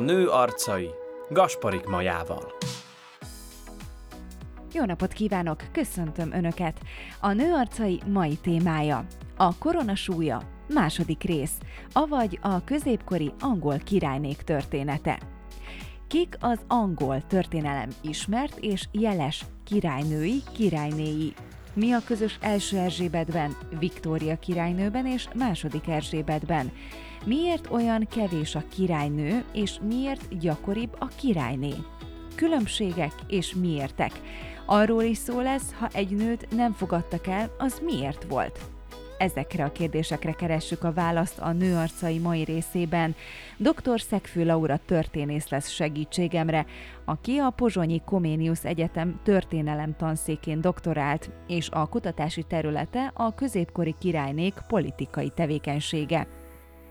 nő arcai Gasparik Majával. Jó napot kívánok, köszöntöm Önöket! A nő arcai mai témája a korona súlya, második rész, avagy a középkori angol királynék története. Kik az angol történelem ismert és jeles királynői, királynéi? Mi a közös első Erzsébetben, Viktória királynőben és második Erzsébetben? Miért olyan kevés a királynő, és miért gyakoribb a királyné? Különbségek és miértek. Arról is szó lesz, ha egy nőt nem fogadtak el, az miért volt? Ezekre a kérdésekre keressük a választ a nőarcai mai részében. Dr. Szegfő Laura történész lesz segítségemre, aki a Pozsonyi Koménius Egyetem történelem tanszékén doktorált, és a kutatási területe a középkori királynék politikai tevékenysége.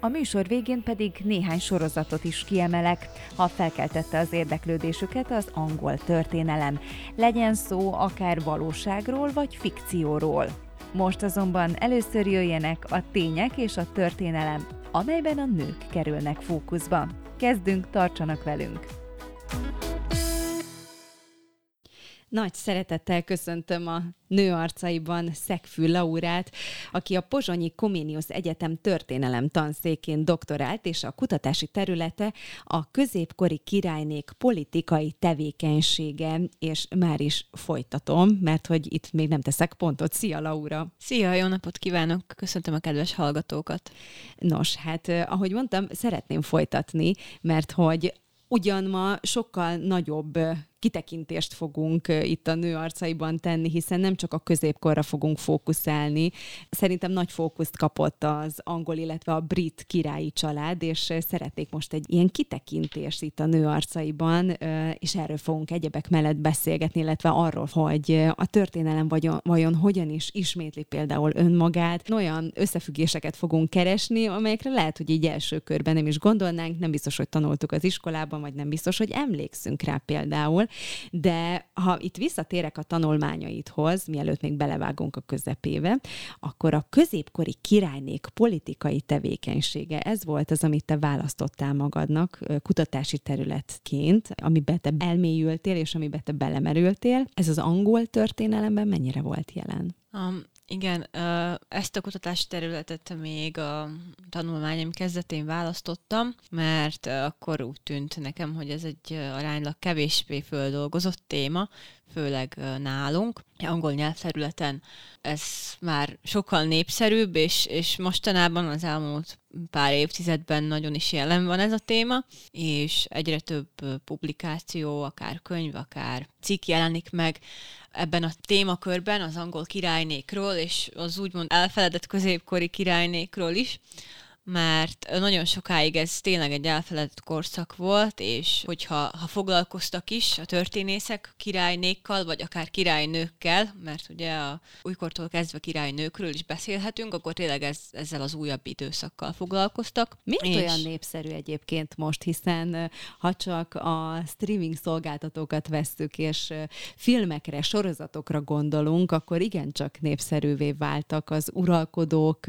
A műsor végén pedig néhány sorozatot is kiemelek, ha felkeltette az érdeklődésüket az angol történelem. Legyen szó akár valóságról vagy fikcióról. Most azonban először jöjjenek a tények és a történelem, amelyben a nők kerülnek fókuszba. Kezdünk, tartsanak velünk! Nagy szeretettel köszöntöm a nő arcaiban Szegfű Laurát, aki a Pozsonyi Comenius Egyetem történelem tanszékén doktorált, és a kutatási területe a középkori királynék politikai tevékenysége, és már is folytatom, mert hogy itt még nem teszek pontot. Szia, Laura! Szia, jó napot kívánok! Köszöntöm a kedves hallgatókat! Nos, hát ahogy mondtam, szeretném folytatni, mert hogy ugyan ma sokkal nagyobb kitekintést fogunk itt a nő arcaiban tenni, hiszen nem csak a középkorra fogunk fókuszálni. Szerintem nagy fókuszt kapott az angol, illetve a brit királyi család, és szeretnék most egy ilyen kitekintést itt a nő arcaiban, és erről fogunk egyebek mellett beszélgetni, illetve arról, hogy a történelem vajon, vajon hogyan is ismétli például önmagát. Olyan összefüggéseket fogunk keresni, amelyekre lehet, hogy így első körben nem is gondolnánk, nem biztos, hogy tanultuk az iskolában, vagy nem biztos, hogy emlékszünk rá például. De ha itt visszatérek a tanulmányaidhoz, mielőtt még belevágunk a közepébe, akkor a középkori királynék politikai tevékenysége, ez volt az, amit te választottál magadnak kutatási területként, amiben te elmélyültél, és amiben te belemerültél. Ez az angol történelemben mennyire volt jelen? Um, igen, ezt a kutatási területet még a tanulmányom kezdetén választottam, mert akkor úgy tűnt nekem, hogy ez egy aránylag kevésbé földolgozott téma, főleg nálunk. Angol nyelvterületen ez már sokkal népszerűbb, és, és mostanában az elmúlt pár évtizedben nagyon is jelen van ez a téma, és egyre több publikáció, akár könyv, akár cikk jelenik meg ebben a témakörben az angol királynékról, és az úgymond elfeledett középkori királynékról is, mert nagyon sokáig ez tényleg egy elfeledett korszak volt, és hogyha ha foglalkoztak is a történészek királynékkal, vagy akár királynőkkel, mert ugye a újkortól kezdve királynőkről is beszélhetünk, akkor tényleg ez, ezzel az újabb időszakkal foglalkoztak. Miért és... olyan népszerű egyébként most, hiszen ha csak a streaming szolgáltatókat vesszük, és filmekre, sorozatokra gondolunk, akkor igencsak népszerűvé váltak az uralkodók,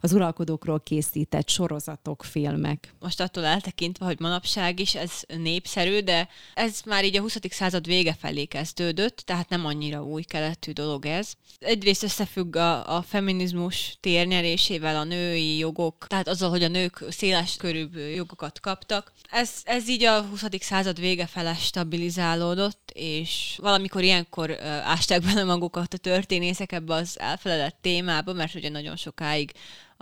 az uralkodókról készített született sorozatok, filmek. Most attól eltekintve, hogy manapság is ez népszerű, de ez már így a 20. század vége felé kezdődött, tehát nem annyira új keletű dolog ez. Egyrészt összefügg a, a feminizmus térnyerésével, a női jogok, tehát azzal, hogy a nők széles körűbb jogokat kaptak. Ez, ez így a 20. század vége fele stabilizálódott, és valamikor ilyenkor ásták bele magukat a történészek ebbe az elfeledett témába, mert ugye nagyon sokáig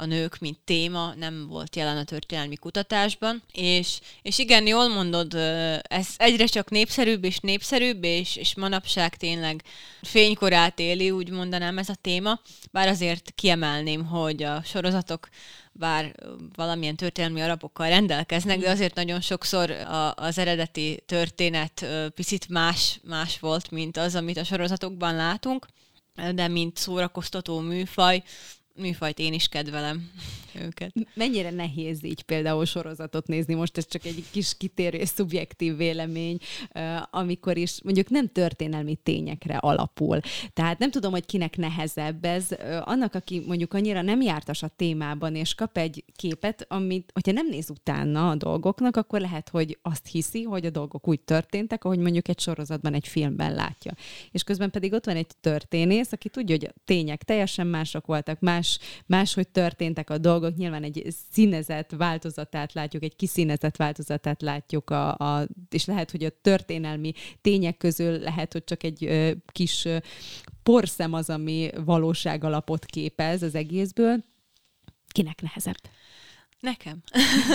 a nők, mint téma nem volt jelen a történelmi kutatásban, és, és igen, jól mondod, ez egyre csak népszerűbb és népszerűbb, és, és manapság tényleg fénykorát éli, úgy mondanám ez a téma, bár azért kiemelném, hogy a sorozatok bár valamilyen történelmi alapokkal rendelkeznek, de azért nagyon sokszor a, az eredeti történet picit más, más volt, mint az, amit a sorozatokban látunk, de mint szórakoztató műfaj, műfajt én is kedvelem őket. Mennyire nehéz így például sorozatot nézni, most ez csak egy kis kitérő szubjektív vélemény, amikor is mondjuk nem történelmi tényekre alapul. Tehát nem tudom, hogy kinek nehezebb ez. Annak, aki mondjuk annyira nem jártas a témában, és kap egy képet, amit, hogyha nem néz utána a dolgoknak, akkor lehet, hogy azt hiszi, hogy a dolgok úgy történtek, ahogy mondjuk egy sorozatban, egy filmben látja. És közben pedig ott van egy történész, aki tudja, hogy a tények teljesen mások voltak, más, máshogy történtek a dolgok, nyilván egy színezett változatát látjuk, egy kiszínezett változatát látjuk, a, a, és lehet, hogy a történelmi tények közül lehet, hogy csak egy ö, kis ö, porszem az, ami valóság alapot képez az egészből. Kinek nehezebb? Nekem.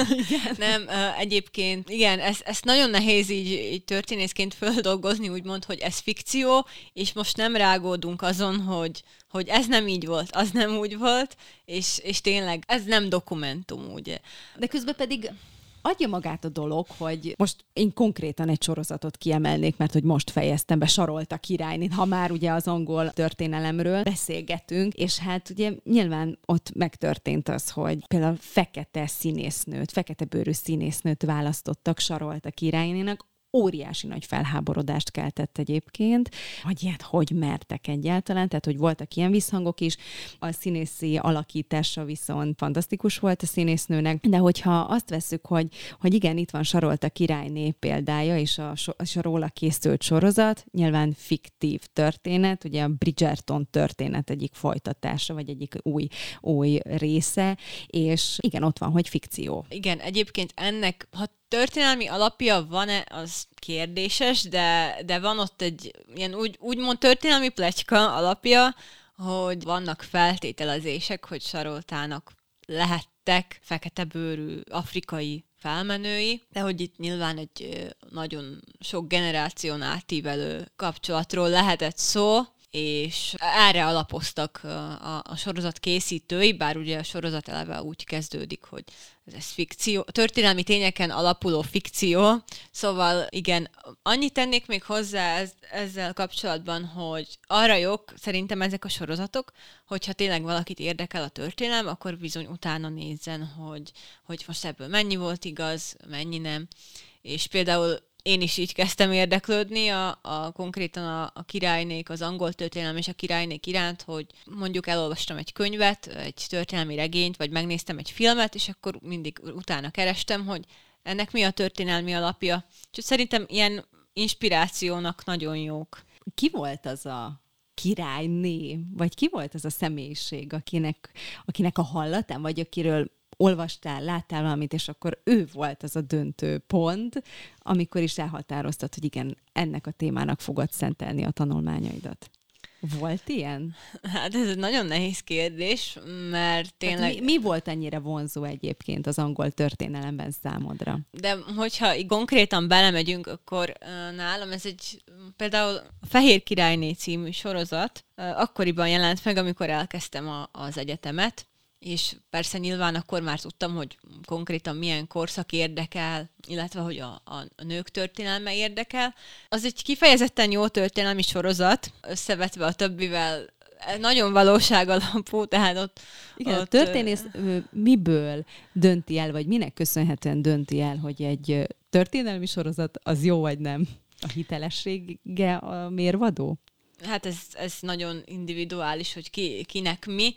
nem, egyébként igen, ez, ezt nagyon nehéz így, így történészként földolgozni, úgymond, hogy ez fikció, és most nem rágódunk azon, hogy, hogy ez nem így volt, az nem úgy volt, és, és tényleg ez nem dokumentum, ugye. De közben pedig adja magát a dolog, hogy most én konkrétan egy sorozatot kiemelnék, mert hogy most fejeztem be Sarolta királynit, ha már ugye az angol történelemről beszélgetünk, és hát ugye nyilván ott megtörtént az, hogy például fekete színésznőt, fekete bőrű színésznőt választottak Sarolta királynének, óriási nagy felháborodást keltett egyébként, hogy ilyet hogy mertek egyáltalán, tehát hogy voltak ilyen visszhangok is, a színészi alakítása viszont fantasztikus volt a színésznőnek, de hogyha azt veszük, hogy, hogy igen, itt van Sarolta királyné példája, és a, és a róla készült sorozat, nyilván fiktív történet, ugye a Bridgerton történet egyik folytatása, vagy egyik új, új része, és igen, ott van, hogy fikció. Igen, egyébként ennek, ha történelmi alapja van-e, az kérdéses, de, de van ott egy ilyen úgy, úgymond történelmi pletyka alapja, hogy vannak feltételezések, hogy Saroltának lehettek fekete bőrű afrikai felmenői, de hogy itt nyilván egy nagyon sok generáción átívelő kapcsolatról lehetett szó, és erre alapoztak a, a sorozat készítői, bár ugye a sorozat eleve úgy kezdődik, hogy ez fikció, történelmi tényeken alapuló fikció, szóval igen, annyit tennék még hozzá ez, ezzel kapcsolatban, hogy arra jók szerintem ezek a sorozatok, hogyha tényleg valakit érdekel a történelem, akkor bizony utána nézzen, hogy, hogy most ebből mennyi volt igaz, mennyi nem, és például én is így kezdtem érdeklődni a, a konkrétan a, a királynék, az angol történelem és a királynék iránt, hogy mondjuk elolvastam egy könyvet, egy történelmi regényt, vagy megnéztem egy filmet, és akkor mindig utána kerestem, hogy ennek mi a történelmi alapja. És szerintem ilyen inspirációnak nagyon jók. Ki volt az a királyné, vagy ki volt az a személyiség, akinek, akinek a hallatán, vagy akiről olvastál, láttál valamit, és akkor ő volt az a döntő pont, amikor is elhatároztad, hogy igen, ennek a témának fogod szentelni a tanulmányaidat. Volt ilyen? Hát ez egy nagyon nehéz kérdés, mert tényleg... mi, mi volt ennyire vonzó egyébként az angol történelemben számodra? De hogyha konkrétan belemegyünk, akkor nálam ez egy például a Fehér Királyné című sorozat akkoriban jelent meg, amikor elkezdtem a, az egyetemet, és persze nyilván akkor már tudtam, hogy konkrétan milyen korszak érdekel, illetve hogy a, a nők történelme érdekel. Az egy kifejezetten jó történelmi sorozat, összevetve a többivel nagyon valóság alapú, tehát ott... Igen, ott, a történész miből dönti el, vagy minek köszönhetően dönti el, hogy egy történelmi sorozat az jó vagy nem? A hitelessége a mérvadó? Hát ez, ez nagyon individuális, hogy ki, kinek mi.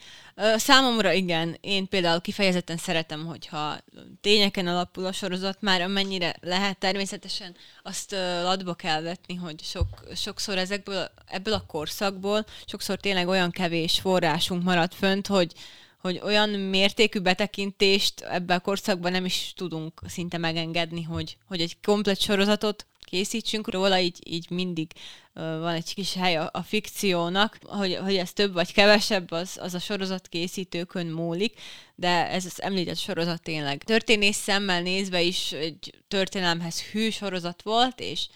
Számomra igen, én például kifejezetten szeretem, hogyha tényeken alapul a sorozat, már amennyire lehet, természetesen azt latba kell vetni, hogy sok, sokszor ezekből, ebből a korszakból, sokszor tényleg olyan kevés forrásunk maradt fönt, hogy, hogy olyan mértékű betekintést ebben a korszakban nem is tudunk szinte megengedni, hogy, hogy egy komplet sorozatot készítsünk róla, így, így mindig van egy kis hely a, a fikciónak, hogy, hogy ez több vagy kevesebb, az, az a sorozat készítőkön múlik, de ez az említett sorozat tényleg. Történész szemmel nézve is egy történelemhez hű sorozat volt, és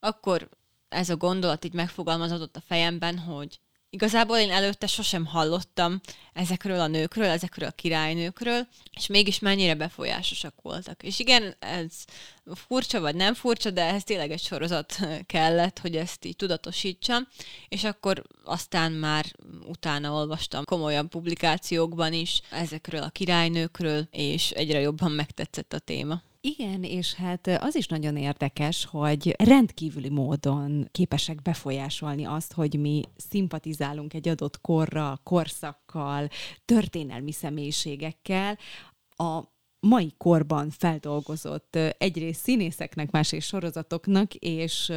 akkor ez a gondolat így megfogalmazódott a fejemben, hogy Igazából én előtte sosem hallottam ezekről a nőkről, ezekről a királynőkről, és mégis mennyire befolyásosak voltak. És igen, ez furcsa vagy nem furcsa, de ehhez tényleg egy sorozat kellett, hogy ezt így tudatosítsam, és akkor aztán már utána olvastam komolyabb publikációkban is ezekről a királynőkről, és egyre jobban megtetszett a téma. Igen, és hát az is nagyon érdekes, hogy rendkívüli módon képesek befolyásolni azt, hogy mi szimpatizálunk egy adott korra, korszakkal, történelmi személyiségekkel. A mai korban feldolgozott egyrészt színészeknek, másrészt sorozatoknak és,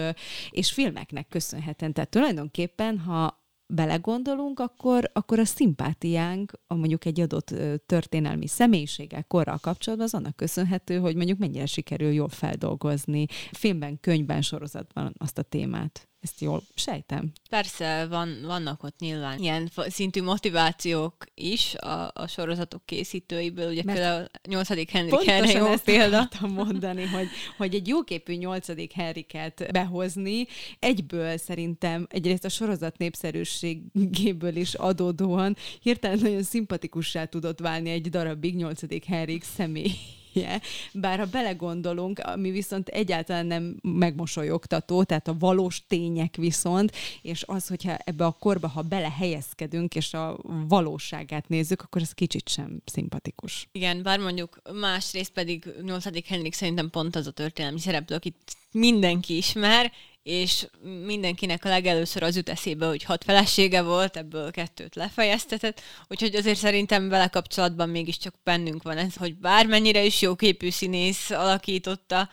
és filmeknek köszönhetően. Tehát tulajdonképpen, ha belegondolunk, akkor, akkor a szimpátiánk a mondjuk egy adott történelmi személyiséggel, korral kapcsolatban az annak köszönhető, hogy mondjuk mennyire sikerül jól feldolgozni filmben, könyvben, sorozatban azt a témát. Ezt jól sejtem. Persze, van, vannak ott nyilván ilyen szintű motivációk is a, a sorozatok készítőiből. Ugye Mert például a 8. Henrik erre jó ezt példa. mondani, hogy, hogy egy jóképű 8. Henriket behozni, egyből szerintem egyrészt a sorozat népszerűségéből is adódóan hirtelen nagyon szimpatikussá tudott válni egy darabig 8. Henrik személy hülye, bár ha belegondolunk, ami viszont egyáltalán nem megmosolyogtató, tehát a valós tények viszont, és az, hogyha ebbe a korba, ha belehelyezkedünk, és a valóságát nézzük, akkor ez kicsit sem szimpatikus. Igen, bár mondjuk másrészt pedig 8. Henrik szerintem pont az a történelmi szereplő, akit mindenki ismer, és mindenkinek a legelőször az jut eszébe, hogy hat felesége volt, ebből kettőt lefejeztetett, úgyhogy azért szerintem vele kapcsolatban mégiscsak bennünk van ez, hogy bármennyire is jóképű színész alakította,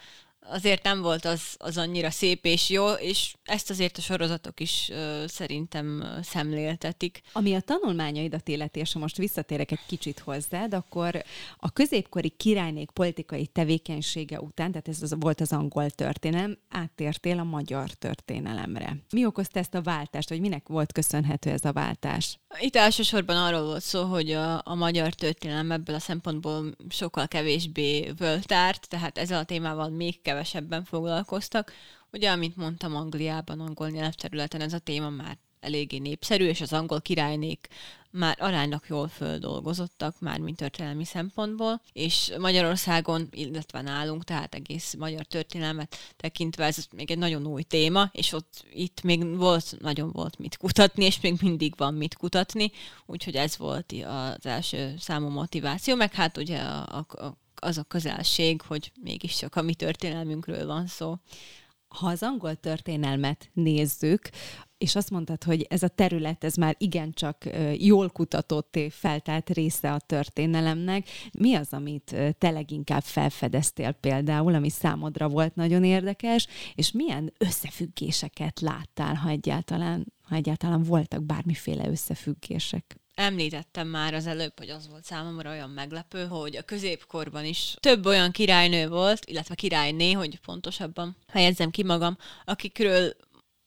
azért nem volt az, az annyira szép és jó, és ezt azért a sorozatok is ö, szerintem szemléltetik. Ami a tanulmányaidat illeti, és ha most visszatérek egy kicsit hozzád, akkor a középkori királynék politikai tevékenysége után, tehát ez az, volt az angol történelem, áttértél a magyar történelemre. Mi okozta ezt a váltást, vagy minek volt köszönhető ez a váltás? Itt elsősorban arról volt szó, hogy a, a magyar történelem ebből a szempontból sokkal kevésbé völtárt, tehát ezzel a témával még kevesebben foglalkoztak. Ugye, amint mondtam, Angliában, angol nyelvterületen ez a téma már eléggé népszerű, és az angol királynék már aránylag jól földolgozottak, már mint történelmi szempontból, és Magyarországon, illetve nálunk, tehát egész magyar történelmet tekintve ez még egy nagyon új téma, és ott itt még volt, nagyon volt mit kutatni, és még mindig van mit kutatni, úgyhogy ez volt az első számú motiváció, meg hát ugye a, a, az a közelség, hogy mégiscsak a mi történelmünkről van szó ha az angol történelmet nézzük, és azt mondtad, hogy ez a terület, ez már igencsak jól kutatott, feltárt része a történelemnek. Mi az, amit te leginkább felfedeztél például, ami számodra volt nagyon érdekes, és milyen összefüggéseket láttál, ha egyáltalán, ha egyáltalán voltak bármiféle összefüggések? Említettem már az előbb, hogy az volt számomra olyan meglepő, hogy a középkorban is több olyan királynő volt, illetve királyné, hogy pontosabban helyezzem ki magam, akikről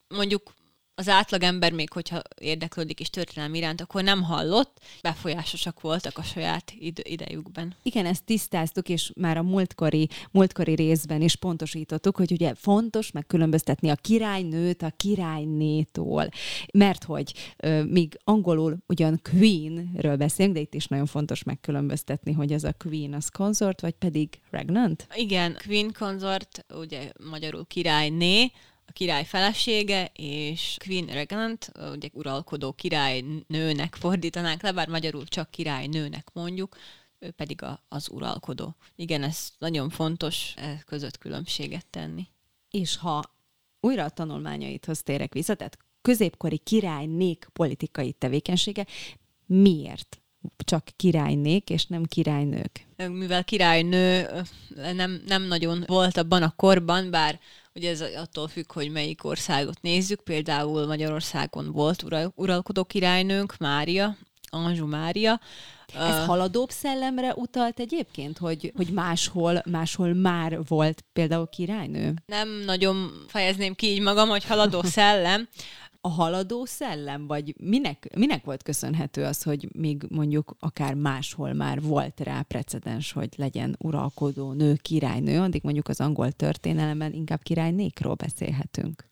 mondjuk az átlagember még, hogyha érdeklődik is történelmi iránt, akkor nem hallott, befolyásosak voltak a saját id- idejükben. Igen, ezt tisztáztuk, és már a múltkori, múltkori részben is pontosítottuk, hogy ugye fontos megkülönböztetni a királynőt a királynétól, mert hogy euh, míg angolul ugyan queenről beszélünk, de itt is nagyon fontos megkülönböztetni, hogy ez a queen az consort, vagy pedig regnant? Igen, queen consort, ugye magyarul királyné, a király felesége, és Queen Regent, ugye uralkodó királynőnek fordítanánk le, bár magyarul csak királynőnek mondjuk, ő pedig a, az uralkodó. Igen, ez nagyon fontos e között különbséget tenni. És ha újra a tanulmányaithoz térek vissza, tehát középkori királynék politikai tevékenysége, miért csak királynék, és nem királynők? Mivel királynő nem, nem nagyon volt abban a korban, bár Ugye ez attól függ, hogy melyik országot nézzük. Például Magyarországon volt ural, uralkodó királynőnk, Mária, Anzsú Mária. Ez uh, haladóbb szellemre utalt egyébként, hogy, hogy máshol, máshol már volt például királynő? Nem nagyon fejezném ki így magam, hogy haladó szellem a haladó szellem, vagy minek, minek volt köszönhető az, hogy még mondjuk akár máshol már volt rá precedens, hogy legyen uralkodó nő, királynő, addig mondjuk az angol történelemben inkább királynékról beszélhetünk.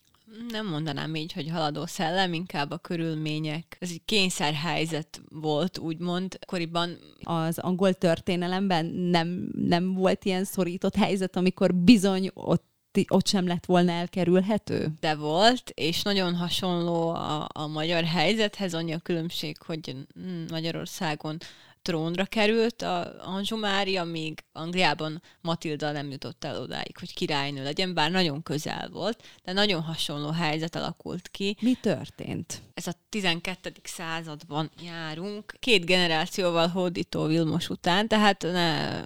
nem mondanám így, hogy haladó szellem, inkább a körülmények. Ez egy kényszerhelyzet volt, úgymond. Koriban az angol történelemben nem, nem volt ilyen szorított helyzet, amikor bizony ott ott sem lett volna elkerülhető? De volt, és nagyon hasonló a, a magyar helyzethez, annyi a különbség, hogy Magyarországon trónra került a Anzsó Mária, míg Angliában Matilda nem jutott el odáig, hogy királynő legyen, bár nagyon közel volt, de nagyon hasonló helyzet alakult ki. Mi történt? Ez a 12. században járunk, két generációval hódító Vilmos után, tehát ne,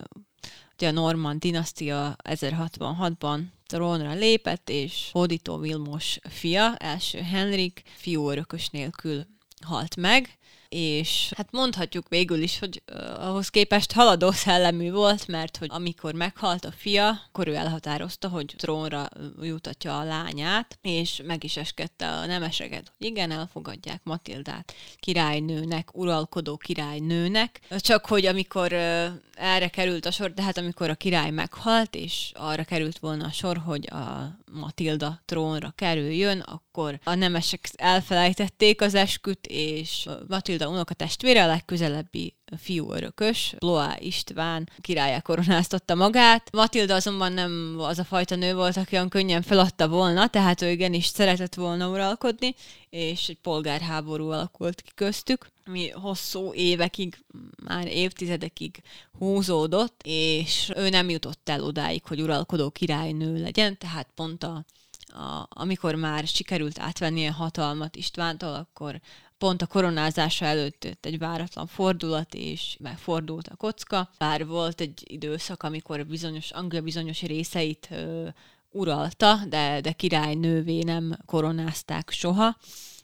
ugye a Norman dinasztia 1066-ban trónra lépett, és hódító Vilmos fia, első Henrik, fiú örökös nélkül halt meg, és hát mondhatjuk végül is, hogy uh, ahhoz képest haladó szellemű volt, mert hogy amikor meghalt a fia, akkor ő elhatározta, hogy trónra jutatja a lányát, és meg is eskedte a nemeseket, hogy igen, elfogadják Matildát királynőnek, uralkodó királynőnek, csak hogy amikor uh, erre került a sor, de hát amikor a király meghalt, és arra került volna a sor, hogy a Matilda trónra kerüljön, akkor a nemesek elfelejtették az esküt, és Matilda unokatestvére a legközelebbi fiú örökös, Bloá István királyá koronáztatta magát. Matilda azonban nem az a fajta nő volt, aki olyan könnyen feladta volna, tehát ő igenis szeretett volna uralkodni, és egy polgárháború alakult ki köztük, ami hosszú évekig, már évtizedekig húzódott, és ő nem jutott el odáig, hogy uralkodó királynő legyen, tehát pont a a, amikor már sikerült átvenni a hatalmat Istvántól, akkor pont a koronázása előtt egy váratlan fordulat, és megfordult a kocka. Bár volt egy időszak, amikor bizonyos, Anglia bizonyos részeit ö, uralta, de, de királynővé nem koronázták soha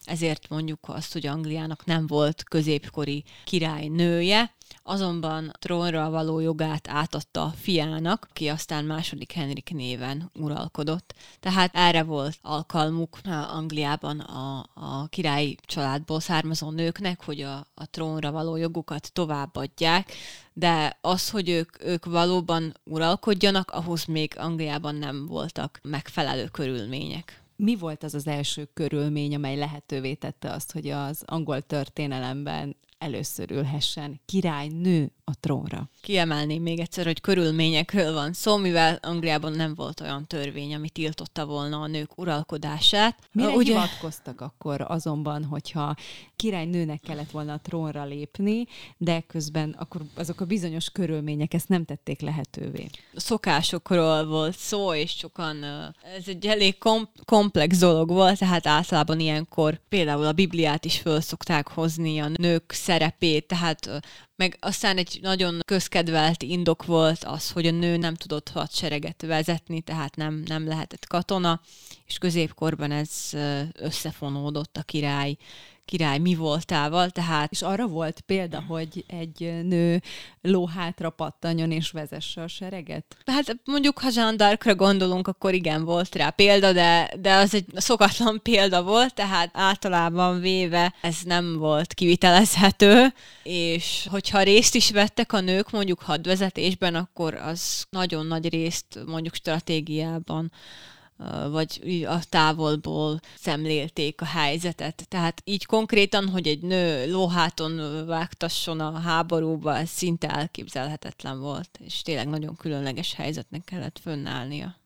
ezért mondjuk azt, hogy Angliának nem volt középkori királynője, azonban trónra való jogát átadta fiának, aki aztán második Henrik néven uralkodott. Tehát erre volt alkalmuk Angliában a, a királyi családból származó nőknek, hogy a, a trónra való jogukat továbbadják, de az, hogy ők, ők valóban uralkodjanak, ahhoz még Angliában nem voltak megfelelő körülmények mi volt az az első körülmény, amely lehetővé tette azt, hogy az angol történelemben először ülhessen királynő a trónra. Kiemelném még egyszer, hogy körülményekről van szó, mivel Angliában nem volt olyan törvény, ami tiltotta volna a nők uralkodását. Mire Ugye... hivatkoztak akkor azonban, hogyha királynőnek kellett volna a trónra lépni, de közben akkor azok a bizonyos körülmények ezt nem tették lehetővé. Szokásokról volt szó, és sokan ez egy elég kom- komplex dolog volt, tehát általában ilyenkor például a Bibliát is föl szokták hozni, a nők szerepét, tehát meg aztán egy nagyon közkedvelt indok volt az, hogy a nő nem tudott hadsereget vezetni, tehát nem, nem lehetett katona, és középkorban ez összefonódott a király király mi voltával, tehát... És arra volt példa, hogy egy nő lóhátra pattanjon és vezesse a sereget? Hát mondjuk, ha Jean d'Arcra gondolunk, akkor igen, volt rá példa, de, de az egy szokatlan példa volt, tehát általában véve ez nem volt kivitelezhető, és hogyha részt is vettek a nők mondjuk hadvezetésben, akkor az nagyon nagy részt mondjuk stratégiában vagy a távolból szemlélték a helyzetet. Tehát így konkrétan, hogy egy nő lóháton vágtasson a háborúba, ez szinte elképzelhetetlen volt, és tényleg nagyon különleges helyzetnek kellett fönnállnia.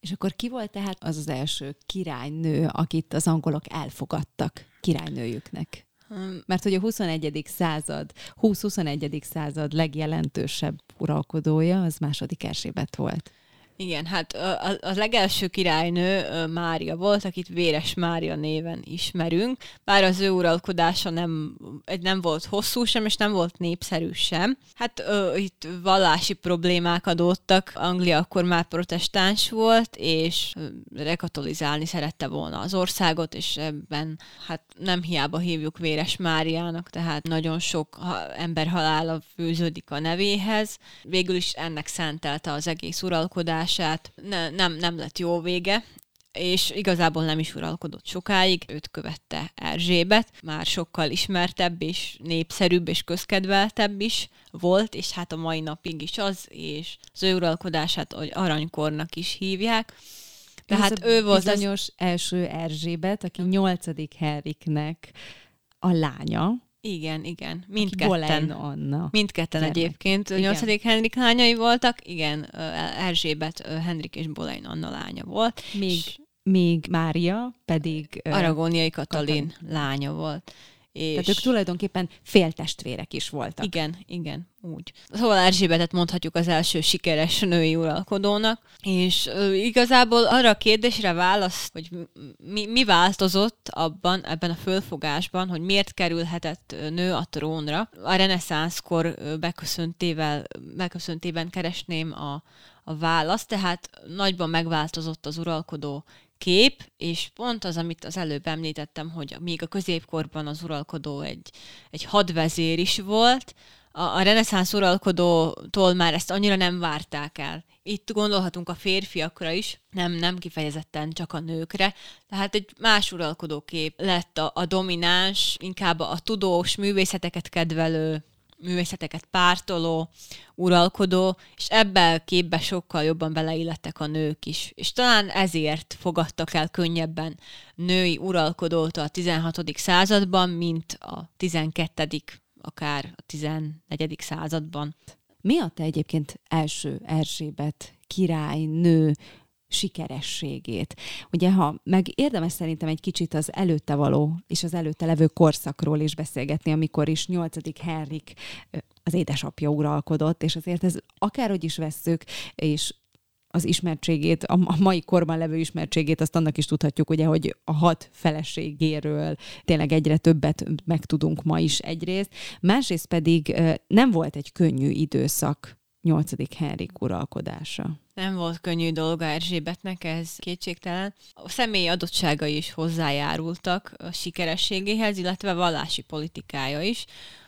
És akkor ki volt tehát az az első királynő, akit az angolok elfogadtak királynőjüknek? Hmm. Mert hogy a 21. század, 20-21. század legjelentősebb uralkodója az második Erzsébet volt. Igen, hát a, a legelső királynő Mária volt, akit Véres Mária néven ismerünk, bár az ő uralkodása nem, nem volt hosszú sem, és nem volt népszerű sem. Hát ö, itt vallási problémák adódtak, Anglia akkor már protestáns volt, és rekatolizálni szerette volna az országot, és ebben hát nem hiába hívjuk Véres Máriának, tehát nagyon sok ember halála fűződik a nevéhez. Végül is ennek szentelte az egész uralkodás, uralkodását ne, nem, nem lett jó vége, és igazából nem is uralkodott sokáig, őt követte Erzsébet, már sokkal ismertebb és népszerűbb és közkedveltebb is volt, és hát a mai napig is az, és az ő uralkodását hogy aranykornak is hívják. Tehát ő volt az... bizonyos első Erzsébet, aki nyolcadik Henriknek a lánya. Igen, igen. Mindketten. Anna. Mindketten gyermek. egyébként. Igen. 8. Henrik lányai voltak, igen, Erzsébet, Henrik és Boleyn Anna lánya volt. Még, és még Mária pedig... Aragóniai Katalin lánya volt. És Tehát ők tulajdonképpen féltestvérek is voltak. Igen, igen, úgy. Szóval Erzsébetet mondhatjuk az első sikeres női uralkodónak, és igazából arra a kérdésre válasz, hogy mi, mi változott abban, ebben a fölfogásban, hogy miért kerülhetett nő a trónra. A reneszánszkor beköszöntével, beköszöntében keresném a, a választ, tehát nagyban megváltozott az uralkodó kép, és pont az, amit az előbb említettem, hogy még a középkorban az uralkodó egy, egy hadvezér is volt, a, a reneszánsz uralkodótól már ezt annyira nem várták el. Itt gondolhatunk a férfiakra is, nem, nem kifejezetten csak a nőkre, tehát egy más uralkodókép lett a, a domináns, inkább a tudós, művészeteket kedvelő, művészeteket pártoló, uralkodó, és ebbe a képbe sokkal jobban beleillettek a nők is. És talán ezért fogadtak el könnyebben női uralkodót a 16. században, mint a 12. akár a 14. században. Mi adta egyébként első Erzsébet király nő sikerességét. Ugye, ha meg érdemes szerintem egy kicsit az előtte való és az előtte levő korszakról is beszélgetni, amikor is 8. Henrik az édesapja uralkodott, és azért ez akárhogy is vesszük, és az ismertségét, a mai korban levő ismertségét, azt annak is tudhatjuk, ugye, hogy a hat feleségéről tényleg egyre többet megtudunk ma is egyrészt. Másrészt pedig nem volt egy könnyű időszak 8. Henrik uralkodása. Nem volt könnyű dolga Erzsébetnek, ez kétségtelen. A személyi adottságai is hozzájárultak a sikerességéhez, illetve vallási politikája is.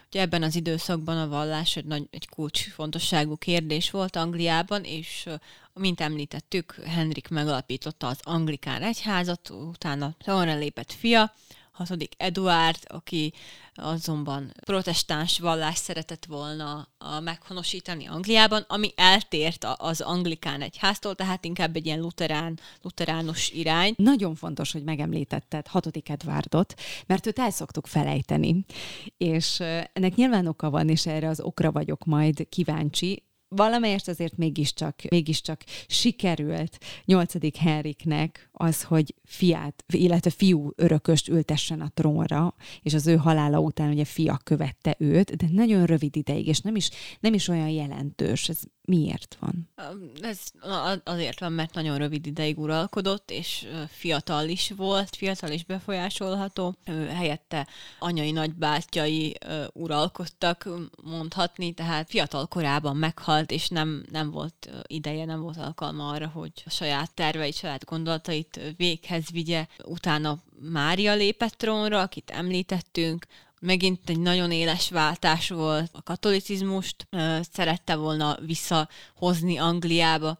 Ugye ebben az időszakban a vallás egy, nagy, egy kulcsfontosságú kérdés volt Angliában, és mint említettük, Henrik megalapította az anglikán egyházat, utána trónra lépett fia, hatodik Eduard, aki azonban protestáns vallást szeretett volna meghonosítani Angliában, ami eltért az anglikán egyháztól, tehát inkább egy ilyen luterán, luteránus irány. Nagyon fontos, hogy megemlítetted hatodik Edwardot, mert őt el szoktuk felejteni. És ennek nyilván oka van, és erre az okra vagyok majd kíváncsi. Valamelyest azért mégiscsak, mégiscsak sikerült nyolcadik Henriknek az, hogy fiát, illetve fiú örököst ültessen a trónra, és az ő halála után ugye fia követte őt, de nagyon rövid ideig, és nem is, nem is olyan jelentős. Ez miért van? Ez azért van, mert nagyon rövid ideig uralkodott, és fiatal is volt, fiatal és befolyásolható. Helyette anyai nagybátyjai ö, uralkodtak, mondhatni, tehát fiatal korában meghalt, és nem, nem volt ideje, nem volt alkalma arra, hogy a saját terveit, saját gondolatait véghez vigye. Utána Mária lépett trónra, akit említettünk, megint egy nagyon éles váltás volt. A katolicizmust szerette volna visszahozni Angliába,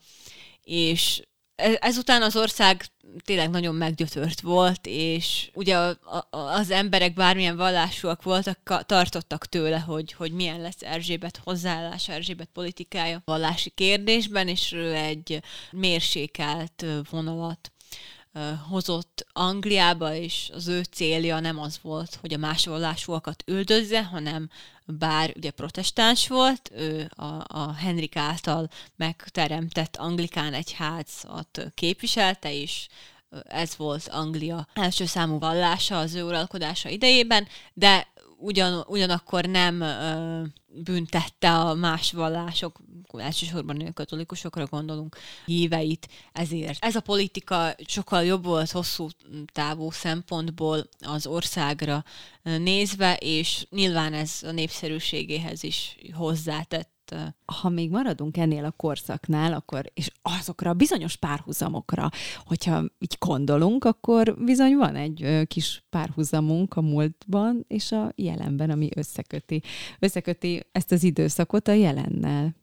és ezután az ország tényleg nagyon meggyötört volt, és ugye az emberek bármilyen vallásúak voltak, tartottak tőle, hogy, hogy milyen lesz Erzsébet hozzáállása, Erzsébet politikája vallási kérdésben, és ő egy mérsékelt vonalat hozott Angliába, és az ő célja nem az volt, hogy a más vallásúakat üldözze, hanem bár ugye protestáns volt, ő a, a Henrik által megteremtett anglikán egyházat képviselte, és ez volt Anglia első számú vallása az ő uralkodása idejében, de ugyan, ugyanakkor nem ö, büntette a más vallások, elsősorban a katolikusokra gondolunk, híveit ezért. Ez a politika sokkal jobb volt hosszú távú szempontból az országra nézve, és nyilván ez a népszerűségéhez is hozzátett. ha még maradunk ennél a korszaknál, akkor, és azokra a bizonyos párhuzamokra, hogyha így gondolunk, akkor bizony van egy kis párhuzamunk a múltban és a jelenben, ami összeköti, összeköti ezt az időszakot a jelennel.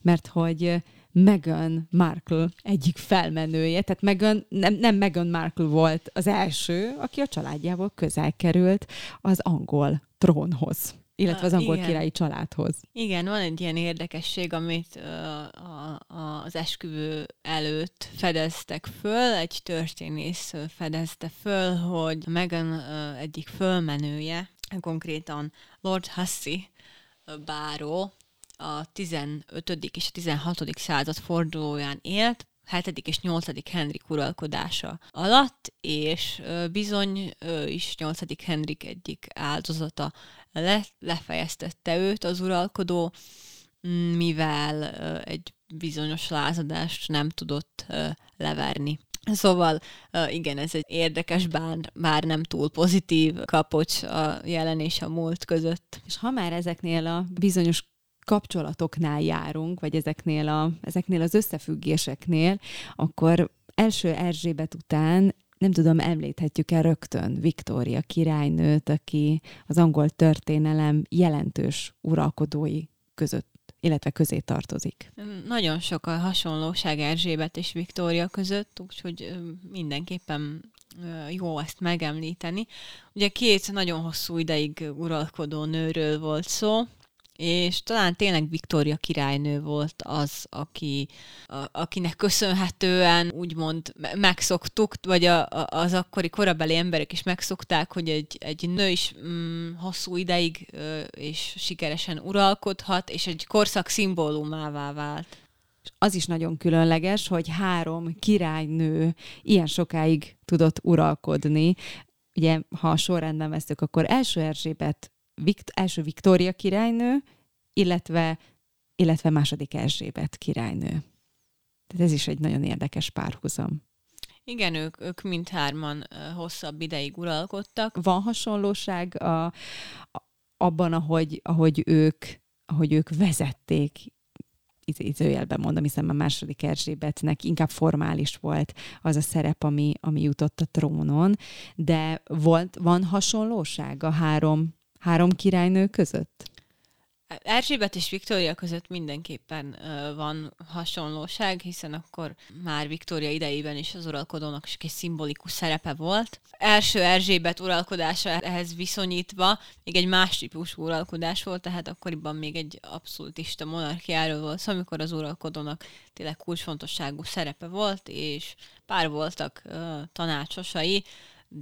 Mert hogy Meghan Markle egyik felmenője, tehát Meghan, nem, nem Meghan Markle volt az első, aki a családjából közel került az angol trónhoz. illetve az angol igen. királyi családhoz. Igen, van egy ilyen érdekesség, amit ö, a, a, az esküvő előtt fedeztek föl, egy történész fedezte föl, hogy Meghan ö, egyik fölmenője, konkrétan Lord Hussey báró, a 15. és a 16. század fordulóján élt, 7. és 8. Henrik uralkodása alatt, és bizony ő is 8. Henrik egyik áldozata le, lefejeztette őt az uralkodó, m, mivel egy bizonyos lázadást nem tudott leverni. Szóval igen, ez egy érdekes, bár, bár nem túl pozitív kapocs a jelen és a múlt között. És ha már ezeknél a bizonyos kapcsolatoknál járunk, vagy ezeknél, a, ezeknél az összefüggéseknél, akkor első Erzsébet után nem tudom, említhetjük el rögtön Viktória királynőt, aki az angol történelem jelentős uralkodói között illetve közé tartozik. Nagyon sok a hasonlóság Erzsébet és Viktória között, úgyhogy mindenképpen jó ezt megemlíteni. Ugye két nagyon hosszú ideig uralkodó nőről volt szó, és talán tényleg Viktória királynő volt az, aki, a, akinek köszönhetően úgymond me- megszoktuk, vagy a, a, az akkori korabeli emberek is megszokták, hogy egy, egy nő is mm, hosszú ideig ö, és sikeresen uralkodhat, és egy korszak szimbólumává vált. Az is nagyon különleges, hogy három királynő ilyen sokáig tudott uralkodni. Ugye, ha a sorrendben veszük, akkor első Erzsébet Vikt, első Viktória királynő, illetve, illetve második Erzsébet királynő. Tehát ez is egy nagyon érdekes párhuzam. Igen, ők, ők mindhárman hosszabb ideig uralkodtak. Van hasonlóság a, a, abban, ahogy, ahogy, ők, ahogy ők vezették, idézőjelben mondom, hiszen a második Erzsébetnek inkább formális volt az a szerep, ami, ami jutott a trónon, de volt, van hasonlóság a három három királynő között? Erzsébet és Viktória között mindenképpen van hasonlóság, hiszen akkor már Viktória idejében is az uralkodónak is egy szimbolikus szerepe volt. Első Erzsébet uralkodása ehhez viszonyítva még egy más típusú uralkodás volt, tehát akkoriban még egy abszolútista monarchiáról volt szó, amikor az uralkodónak tényleg kulcsfontosságú szerepe volt, és pár voltak ö, tanácsosai,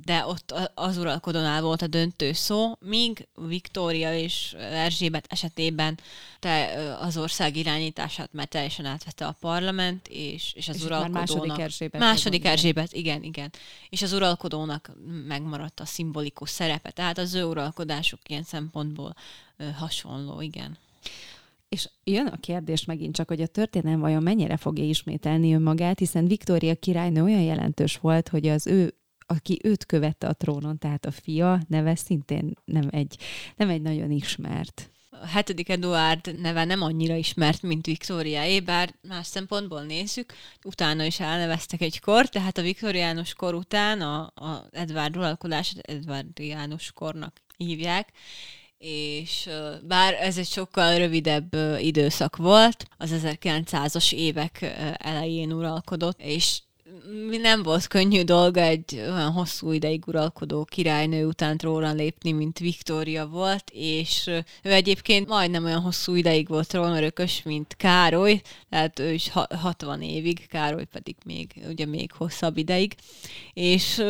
de ott az uralkodónál volt a döntő szó, míg Viktória és Erzsébet esetében te az ország irányítását már teljesen átvette a parlament, és, és az és uralkodónak... második Erzsébet. Második Erzsébet, igen, igen. És az uralkodónak megmaradt a szimbolikus szerepe, tehát az ő uralkodásuk ilyen szempontból hasonló, igen. És jön a kérdés megint csak, hogy a történelem vajon mennyire fogja ismételni önmagát, hiszen Viktória királynő olyan jelentős volt, hogy az ő aki őt követte a trónon, tehát a fia neve szintén nem egy, nem egy nagyon ismert. A hetedik Eduard neve nem annyira ismert, mint Viktóriáé, bár más szempontból nézzük, utána is elneveztek egy kor, tehát a viktoriánus kor után a, a Edward uralkodását Edwardiánus kornak hívják, és bár ez egy sokkal rövidebb időszak volt, az 1900-as évek elején uralkodott, és nem volt könnyű dolga egy olyan hosszú ideig uralkodó királynő után trónra lépni, mint Viktória volt, és ő egyébként majdnem olyan hosszú ideig volt trónörökös, mint Károly, tehát ő is 60 évig, Károly pedig még, ugye még hosszabb ideig, és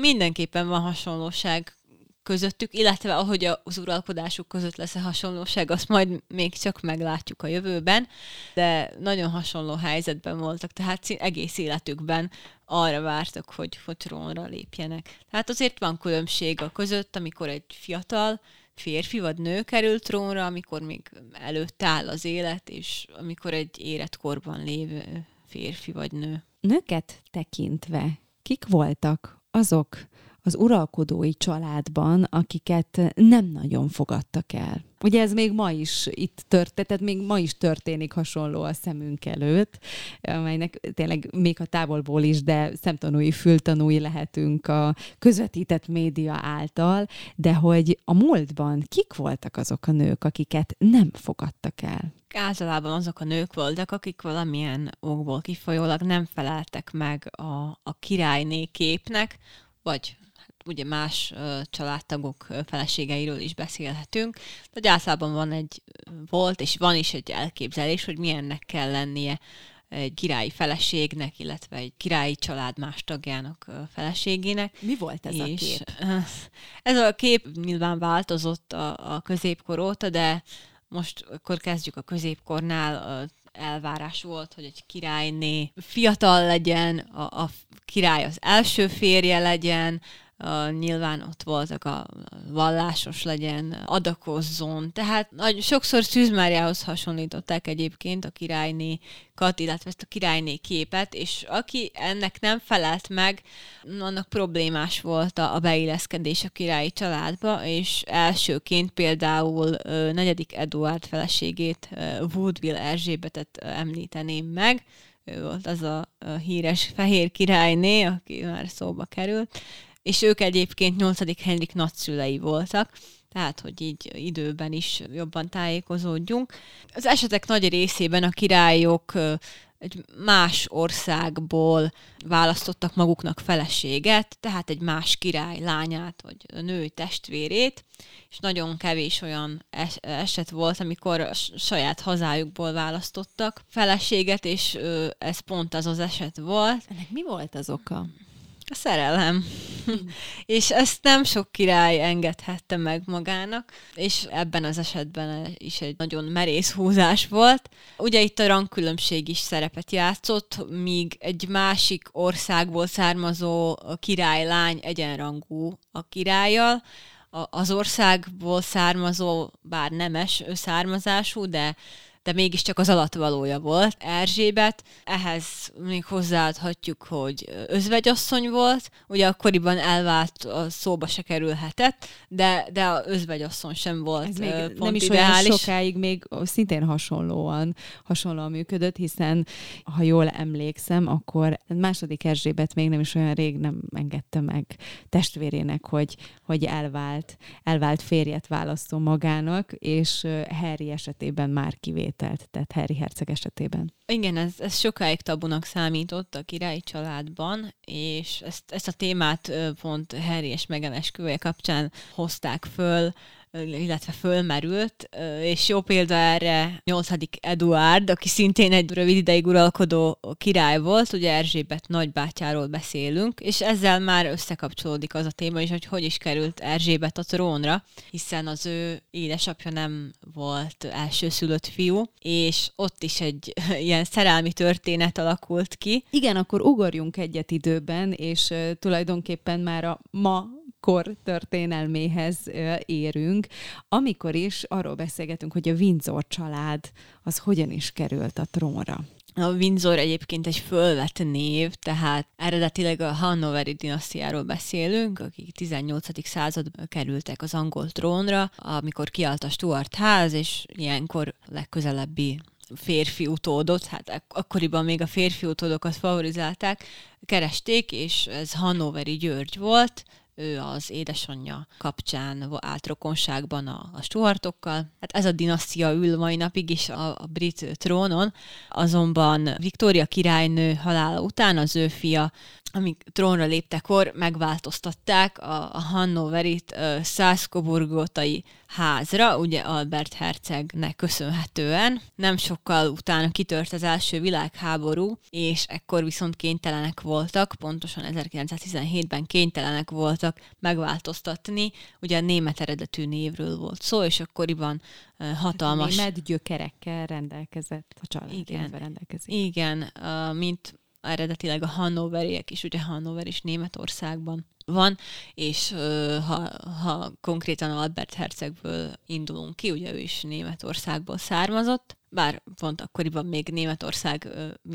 mindenképpen van hasonlóság közöttük, illetve ahogy az uralkodásuk között lesz a hasonlóság, azt majd még csak meglátjuk a jövőben, de nagyon hasonló helyzetben voltak, tehát egész életükben arra vártak, hogy, hogy trónra lépjenek. Tehát azért van különbség a között, amikor egy fiatal férfi vagy nő kerül trónra, amikor még előtt áll az élet, és amikor egy életkorban lévő férfi vagy nő. Nőket tekintve, kik voltak azok, az uralkodói családban, akiket nem nagyon fogadtak el. Ugye ez még ma is itt történt, tehát még ma is történik hasonló a szemünk előtt, amelynek tényleg még a távolból is, de szemtanúi, fültanúi lehetünk a közvetített média által, de hogy a múltban kik voltak azok a nők, akiket nem fogadtak el? általában azok a nők voltak, akik valamilyen okból kifolyólag nem feleltek meg a, a királyné képnek, vagy ugye más családtagok feleségeiről is beszélhetünk, de általában van egy, volt és van is egy elképzelés, hogy milyennek kell lennie egy királyi feleségnek, illetve egy királyi család más tagjának feleségének. Mi volt ez a És, kép? ö, Ez a kép nyilván változott a, a középkor óta, de most akkor kezdjük a középkornál. Elvárás volt, hogy egy királyné fiatal legyen, a, a király az első férje legyen, Uh, nyilván ott voltak a vallásos legyen, adakozzon. Tehát nagy, sokszor Szűz Máriához hasonlították egyébként a királynékat, illetve ezt a királyné képet, és aki ennek nem felelt meg, annak problémás volt a, a beilleszkedés a királyi családba, és elsőként például negyedik Eduard feleségét, Woodville Erzsébetet említeném meg, ő volt az a híres fehér királyné, aki már szóba került, és ők egyébként 8. Henrik nagyszülei voltak, tehát, hogy így időben is jobban tájékozódjunk. Az esetek nagy részében a királyok egy más országból választottak maguknak feleséget, tehát egy más király lányát, vagy női testvérét, és nagyon kevés olyan es- eset volt, amikor a saját hazájukból választottak feleséget, és ez pont az az eset volt, Ennek mi volt az oka? A szerelem. és ezt nem sok király engedhette meg magának, és ebben az esetben is egy nagyon merész húzás volt. Ugye itt a rangkülönbség is szerepet játszott, míg egy másik országból származó királylány egyenrangú a királlyal, az országból származó, bár nemes származású, de de mégiscsak az alatvalója volt Erzsébet. Ehhez még hozzáadhatjuk, hogy özvegyasszony volt, ugye akkoriban elvált, a szóba se kerülhetett, de, de a özvegyasszony sem volt Ez még ö, nem pont is ideális. olyan sokáig még szintén hasonlóan, hasonlóan működött, hiszen ha jól emlékszem, akkor második Erzsébet még nem is olyan rég nem engedte meg testvérének, hogy, hogy elvált, elvált férjet választó magának, és Harry esetében már kivételt, tehát Harry herceg esetében. Igen, ez, ez sokáig tabunak számított a királyi családban, és ezt, ezt a témát pont Harry és Meghan esküvője kapcsán hozták föl, illetve fölmerült, és jó példa erre 8. Eduard, aki szintén egy rövid ideig uralkodó király volt, ugye Erzsébet nagybátyáról beszélünk, és ezzel már összekapcsolódik az a téma is, hogy hogy is került Erzsébet a trónra, hiszen az ő édesapja nem volt elsőszülött fiú, és ott is egy ilyen szerelmi történet alakult ki. Igen, akkor ugorjunk egyet időben, és tulajdonképpen már a ma kor történelméhez érünk, amikor is arról beszélgetünk, hogy a Windsor család az hogyan is került a trónra. A Windsor egyébként egy fölvett név, tehát eredetileg a Hannoveri dinasztiáról beszélünk, akik 18. században kerültek az angol trónra, amikor kiállt a Stuart ház, és ilyenkor legközelebbi férfi utódot, hát ak- akkoriban még a férfi utódokat favorizálták, keresték, és ez Hannoveri György volt, ő az édesanyja kapcsán állt rokonságban a, a stuartokkal. Hát ez a dinasztia ül mai napig is a, a brit trónon, azonban Viktória királynő halála után az ő fia, amíg trónra léptekor megváltoztatták a, a Hannoverit uh, házra, ugye Albert hercegnek köszönhetően. Nem sokkal utána kitört az első világháború, és ekkor viszont kénytelenek voltak, pontosan 1917-ben kénytelenek voltak megváltoztatni, ugye a német eredetű névről volt szó, és akkoriban uh, hatalmas... Német gyökerekkel rendelkezett a család, Igen. rendelkezik. Igen, uh, mint eredetileg a Hannoveriek is, ugye Hannover is Németországban van, és ha, ha konkrétan Albert hercegből indulunk ki, ugye ő is Németországból származott, bár pont akkoriban még Németország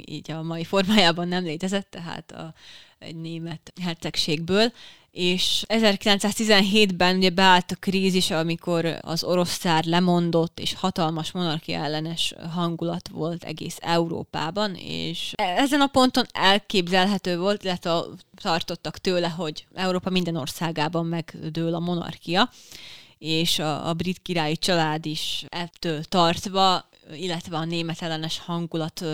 így a mai formájában nem létezett, tehát a, egy német hercegségből, és 1917-ben ugye beállt a krízis, amikor az orosz cár lemondott, és hatalmas monarchia ellenes hangulat volt egész Európában, és ezen a ponton elképzelhető volt, illetve tartottak tőle, hogy Európa minden országában megdől a monarchia, és a, a brit királyi család is ettől tartva, illetve a német ellenes hangulat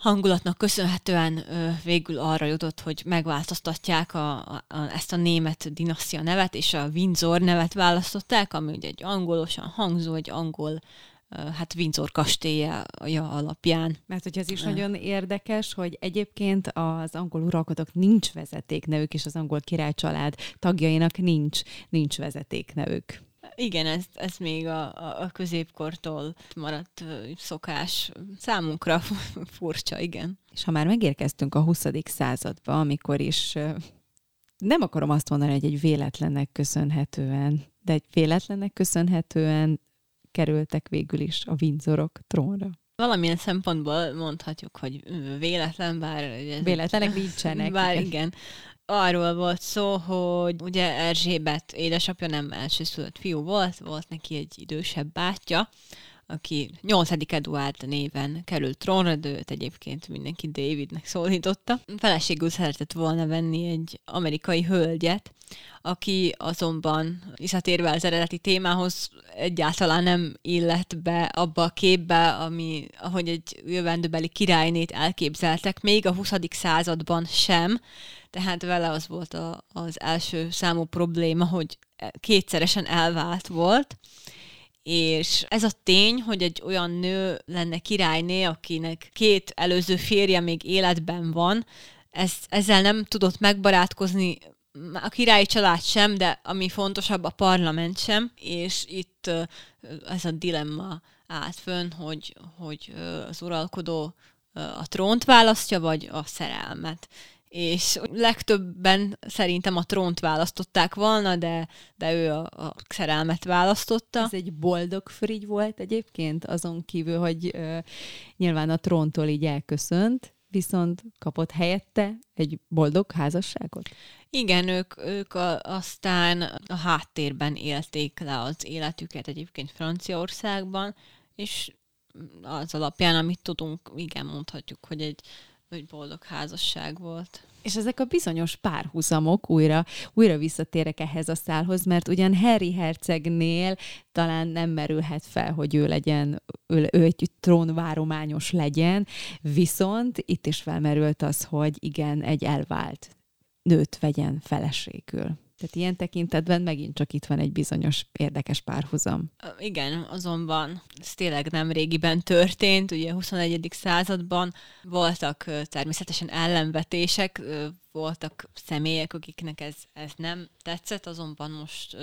hangulatnak köszönhetően végül arra jutott, hogy megváltoztatják a, a, ezt a német dinasztia nevet, és a Windsor nevet választották, ami ugye egy angolosan hangzó, egy angol hát Windsor kastélya alapján. Mert hogy ez is nagyon érdekes, hogy egyébként az angol uralkodók nincs vezetéknevük, és az angol királycsalád tagjainak nincs, nincs vezetéknevük. Igen, ez, ez még a, a középkortól maradt szokás számunkra furcsa, igen. És ha már megérkeztünk a 20. századba, amikor is nem akarom azt mondani, hogy egy véletlennek köszönhetően, de egy véletlennek köszönhetően kerültek végül is a Windsorok trónra. Valamilyen szempontból mondhatjuk, hogy véletlen, bár... Véletlenek nincsenek. Bár igen. igen. Arról volt szó, hogy ugye Erzsébet édesapja nem elsőszülött fiú volt, volt neki egy idősebb bátyja, aki 8. Eduard néven került trónra, de őt egyébként mindenki Davidnek szólította. Feleségül szeretett volna venni egy amerikai hölgyet, aki azonban visszatérve az eredeti témához egyáltalán nem illett be abba a képbe, ami, ahogy egy jövendőbeli királynét elképzeltek, még a 20. században sem, tehát vele az volt a, az első számú probléma, hogy kétszeresen elvált volt, és ez a tény, hogy egy olyan nő lenne királyné, akinek két előző férje még életben van, ez, ezzel nem tudott megbarátkozni a királyi család sem, de ami fontosabb, a parlament sem, és itt ez a dilemma állt fönn, hogy, hogy az uralkodó a trónt választja, vagy a szerelmet és legtöbben szerintem a trónt választották volna, de, de ő a, a szerelmet választotta. Ez egy boldog frigy volt egyébként, azon kívül, hogy uh, nyilván a tróntól így elköszönt, viszont kapott helyette egy boldog házasságot? Igen, ők, ők a, aztán a háttérben élték le az életüket egyébként Franciaországban, és az alapján, amit tudunk, igen, mondhatjuk, hogy egy hogy boldog házasság volt. És ezek a bizonyos párhuzamok, újra, újra visszatérek ehhez a szálhoz, mert ugyan Harry hercegnél talán nem merülhet fel, hogy ő legyen, ő, ő egy trónvárományos legyen, viszont itt is felmerült az, hogy igen, egy elvált nőt vegyen feleségül. Tehát ilyen tekintetben megint csak itt van egy bizonyos érdekes párhuzam. Igen, azonban ez tényleg nem régiben történt, ugye a 21. században voltak természetesen ellenvetések, voltak személyek, akiknek ez, ez nem tetszett, azonban most,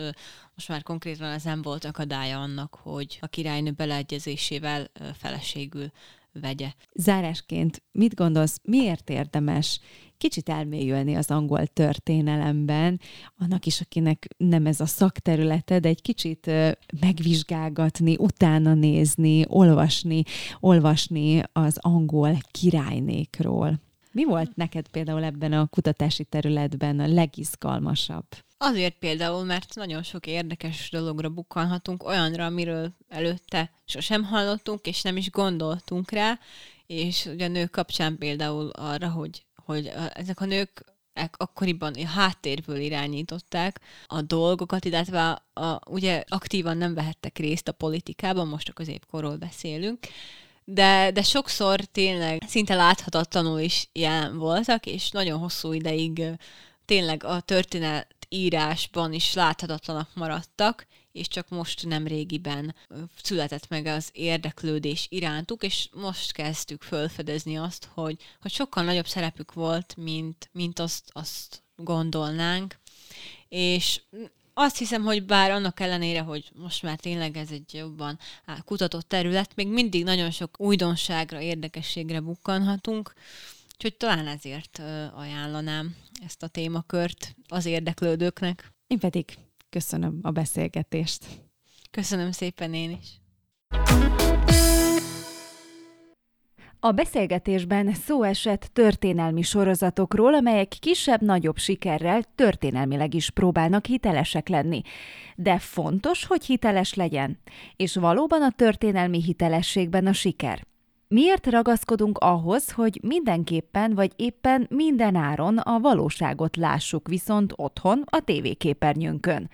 most már konkrétan ez nem volt akadálya annak, hogy a királynő beleegyezésével feleségül vegye. Zárásként mit gondolsz, miért érdemes kicsit elmélyülni az angol történelemben, annak is, akinek nem ez a szakterülete, de egy kicsit megvizsgálgatni, utána nézni, olvasni, olvasni az angol királynékról. Mi volt neked például ebben a kutatási területben a legizgalmasabb? Azért például, mert nagyon sok érdekes dologra bukkanhatunk, olyanra, amiről előtte sosem hallottunk, és nem is gondoltunk rá, és ugye a nők kapcsán például arra, hogy, hogy ezek a nők akkoriban a háttérből irányították a dolgokat, illetve a, ugye aktívan nem vehettek részt a politikában, most a középkorról beszélünk, de, de sokszor tényleg szinte láthatatlanul is jelen voltak, és nagyon hosszú ideig tényleg a történet írásban is láthatatlanak maradtak, és csak most nem régiben született meg az érdeklődés irántuk, és most kezdtük fölfedezni azt, hogy, hogy sokkal nagyobb szerepük volt, mint, mint azt, azt gondolnánk. És azt hiszem, hogy bár annak ellenére, hogy most már tényleg ez egy jobban kutatott terület, még mindig nagyon sok újdonságra, érdekességre bukkanhatunk, úgyhogy talán ezért ajánlanám ezt a témakört az érdeklődőknek. Én pedig köszönöm a beszélgetést. Köszönöm szépen én is. A beszélgetésben szó esett történelmi sorozatokról, amelyek kisebb-nagyobb sikerrel történelmileg is próbálnak hitelesek lenni. De fontos, hogy hiteles legyen, és valóban a történelmi hitelességben a siker. Miért ragaszkodunk ahhoz, hogy mindenképpen vagy éppen minden áron a valóságot lássuk viszont otthon a tévéképernyőnkön?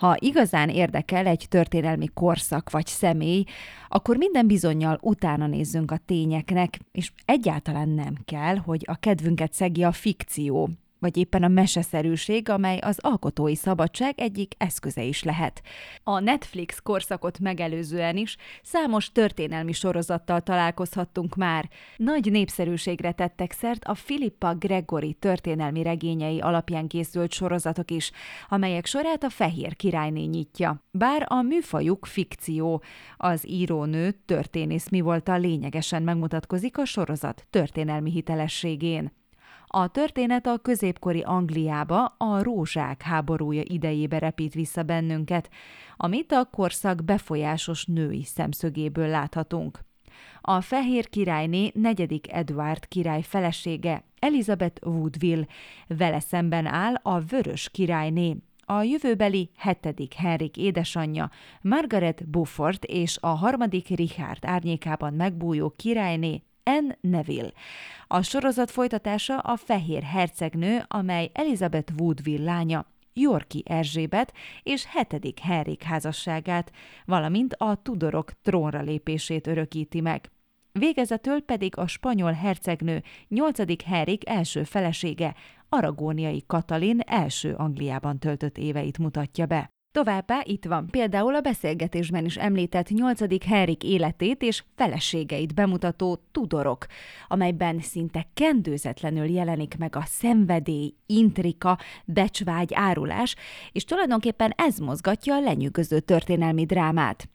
Ha igazán érdekel egy történelmi korszak vagy személy, akkor minden bizonyal utána nézzünk a tényeknek, és egyáltalán nem kell, hogy a kedvünket szegje a fikció, vagy éppen a meseszerűség, amely az alkotói szabadság egyik eszköze is lehet. A Netflix korszakot megelőzően is számos történelmi sorozattal találkozhattunk már. Nagy népszerűségre tettek szert a Philippa Gregory történelmi regényei alapján készült sorozatok is, amelyek sorát a Fehér királyné nyitja. Bár a műfajuk fikció, az írónő történész mi volt a lényegesen megmutatkozik a sorozat történelmi hitelességén. A történet a középkori Angliába a rózsák háborúja idejébe repít vissza bennünket, amit a korszak befolyásos női szemszögéből láthatunk. A fehér királyné negyedik Edward király felesége, Elizabeth Woodville, vele szemben áll a vörös királyné, a jövőbeli hetedik Henrik édesanyja, Margaret Beaufort és a harmadik Richard árnyékában megbújó királyné, Anne Neville. A sorozat folytatása a Fehér hercegnő, amely Elizabeth Woodville lánya, Yorki Erzsébet és hetedik Henrik házasságát, valamint a Tudorok trónra lépését örökíti meg. Végezetül pedig a spanyol hercegnő 8. Henrik első felesége, aragóniai Katalin első Angliában töltött éveit mutatja be. Továbbá itt van például a beszélgetésben is említett 8. Henrik életét és feleségeit bemutató Tudorok, amelyben szinte kendőzetlenül jelenik meg a szenvedély, intrika, becsvágy, árulás, és tulajdonképpen ez mozgatja a lenyűgöző történelmi drámát.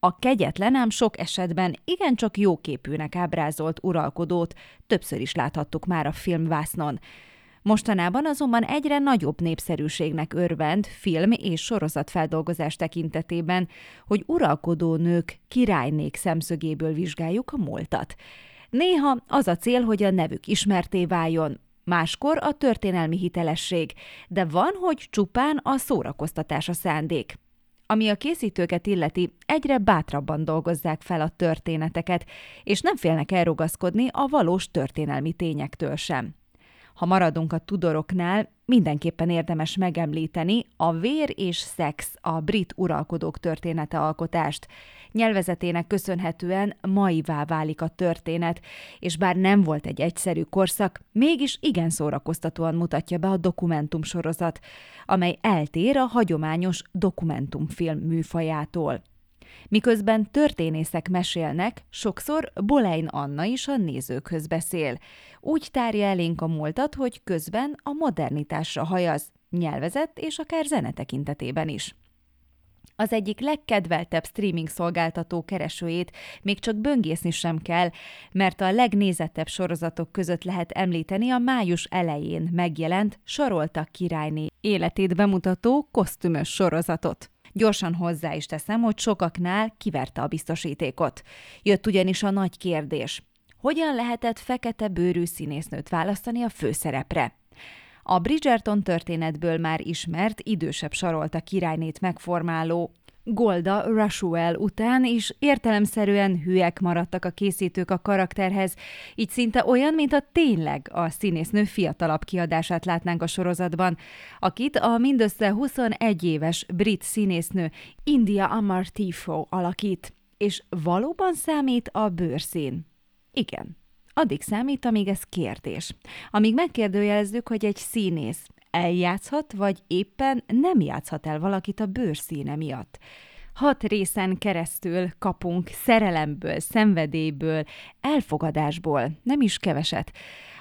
A kegyetlen ám sok esetben igencsak jóképűnek ábrázolt uralkodót többször is láthattuk már a filmvásznon. Mostanában azonban egyre nagyobb népszerűségnek örvend film és sorozatfeldolgozás tekintetében, hogy uralkodó nők, királynék szemszögéből vizsgáljuk a múltat. Néha az a cél, hogy a nevük ismerté váljon, máskor a történelmi hitelesség, de van, hogy csupán a szórakoztatás a szándék. Ami a készítőket illeti, egyre bátrabban dolgozzák fel a történeteket, és nem félnek elrugaszkodni a valós történelmi tényektől sem. Ha maradunk a Tudoroknál, mindenképpen érdemes megemlíteni a Vér és Szex, a brit uralkodók története alkotást. Nyelvezetének köszönhetően maivá válik a történet, és bár nem volt egy egyszerű korszak, mégis igen szórakoztatóan mutatja be a dokumentumsorozat, amely eltér a hagyományos dokumentumfilm műfajától. Miközben történészek mesélnek, sokszor Bolein Anna is a nézőkhöz beszél. Úgy tárja elénk a múltat, hogy közben a modernitásra hajaz, nyelvezet és akár zene tekintetében is. Az egyik legkedveltebb streaming szolgáltató keresőjét még csak böngészni sem kell, mert a legnézettebb sorozatok között lehet említeni a május elején megjelent Sarolta királyné életét bemutató kosztümös sorozatot. Gyorsan hozzá is teszem, hogy sokaknál kiverte a biztosítékot. Jött ugyanis a nagy kérdés. Hogyan lehetett fekete bőrű színésznőt választani a főszerepre? A Bridgerton történetből már ismert, idősebb sarolta királynét megformáló Golda Rushuel után is értelemszerűen hülyek maradtak a készítők a karakterhez, így szinte olyan, mint a tényleg a színésznő fiatalabb kiadását látnánk a sorozatban, akit a mindössze 21 éves brit színésznő India Amartifo alakít. És valóban számít a bőrszín? Igen. Addig számít, amíg ez kérdés. Amíg megkérdőjelezzük, hogy egy színész eljátszhat, vagy éppen nem játszhat el valakit a bőrszíne miatt. Hat részen keresztül kapunk szerelemből, szenvedélyből, elfogadásból, nem is keveset.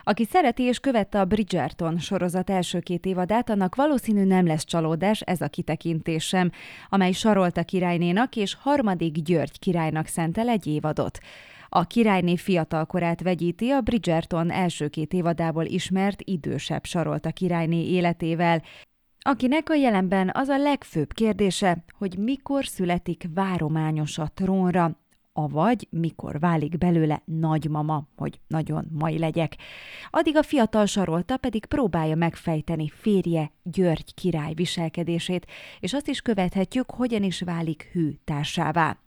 Aki szereti és követte a Bridgerton sorozat első két évadát, annak valószínű nem lesz csalódás ez a kitekintésem, amely Sarolta királynénak és harmadik György királynak szentel egy évadot. A királyné fiatalkorát vegyíti a Bridgerton első két évadából ismert idősebb sarolta királyné életével, akinek a jelenben az a legfőbb kérdése, hogy mikor születik várományos a trónra, avagy mikor válik belőle nagymama, hogy nagyon mai legyek. Addig a fiatal sarolta pedig próbálja megfejteni férje György király viselkedését, és azt is követhetjük, hogyan is válik hű társává.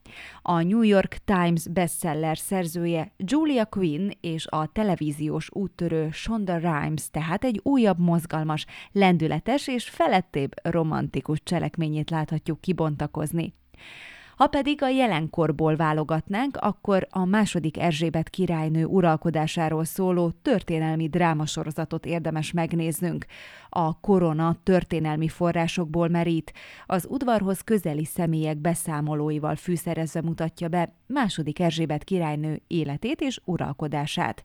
A New York Times bestseller szerzője Julia Quinn és a televíziós úttörő Shonda Rhimes tehát egy újabb mozgalmas, lendületes és felettébb romantikus cselekményét láthatjuk kibontakozni. Ha pedig a jelenkorból válogatnánk, akkor a második Erzsébet királynő uralkodásáról szóló történelmi drámasorozatot érdemes megnéznünk. A korona történelmi forrásokból merít, az udvarhoz közeli személyek beszámolóival fűszerezve mutatja be második Erzsébet királynő életét és uralkodását.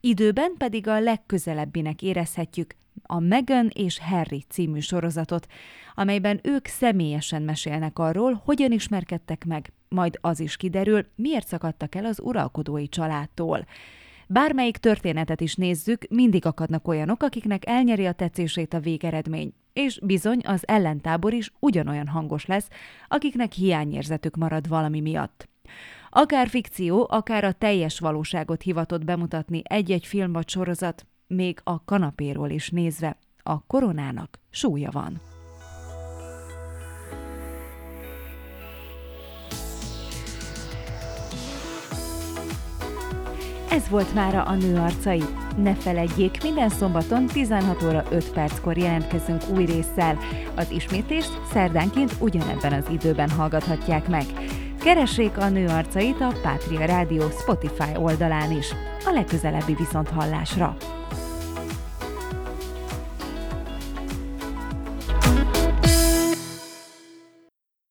Időben pedig a legközelebbinek érezhetjük a Meghan és Harry című sorozatot, amelyben ők személyesen mesélnek arról, hogyan ismerkedtek meg, majd az is kiderül, miért szakadtak el az uralkodói családtól. Bármelyik történetet is nézzük, mindig akadnak olyanok, akiknek elnyeri a tetszését a végeredmény, és bizony az ellentábor is ugyanolyan hangos lesz, akiknek hiányérzetük marad valami miatt. Akár fikció, akár a teljes valóságot hivatott bemutatni egy-egy film vagy sorozat, még a kanapéról is nézve, a koronának súlya van. Ez volt mára a nő arcai. Ne feledjék, minden szombaton 16 óra 5 perckor jelentkezünk új résszel. Az ismétlést szerdánként ugyanebben az időben hallgathatják meg. Keressék a nő arcait a Pátria Rádió Spotify oldalán is. A legközelebbi viszont hallásra!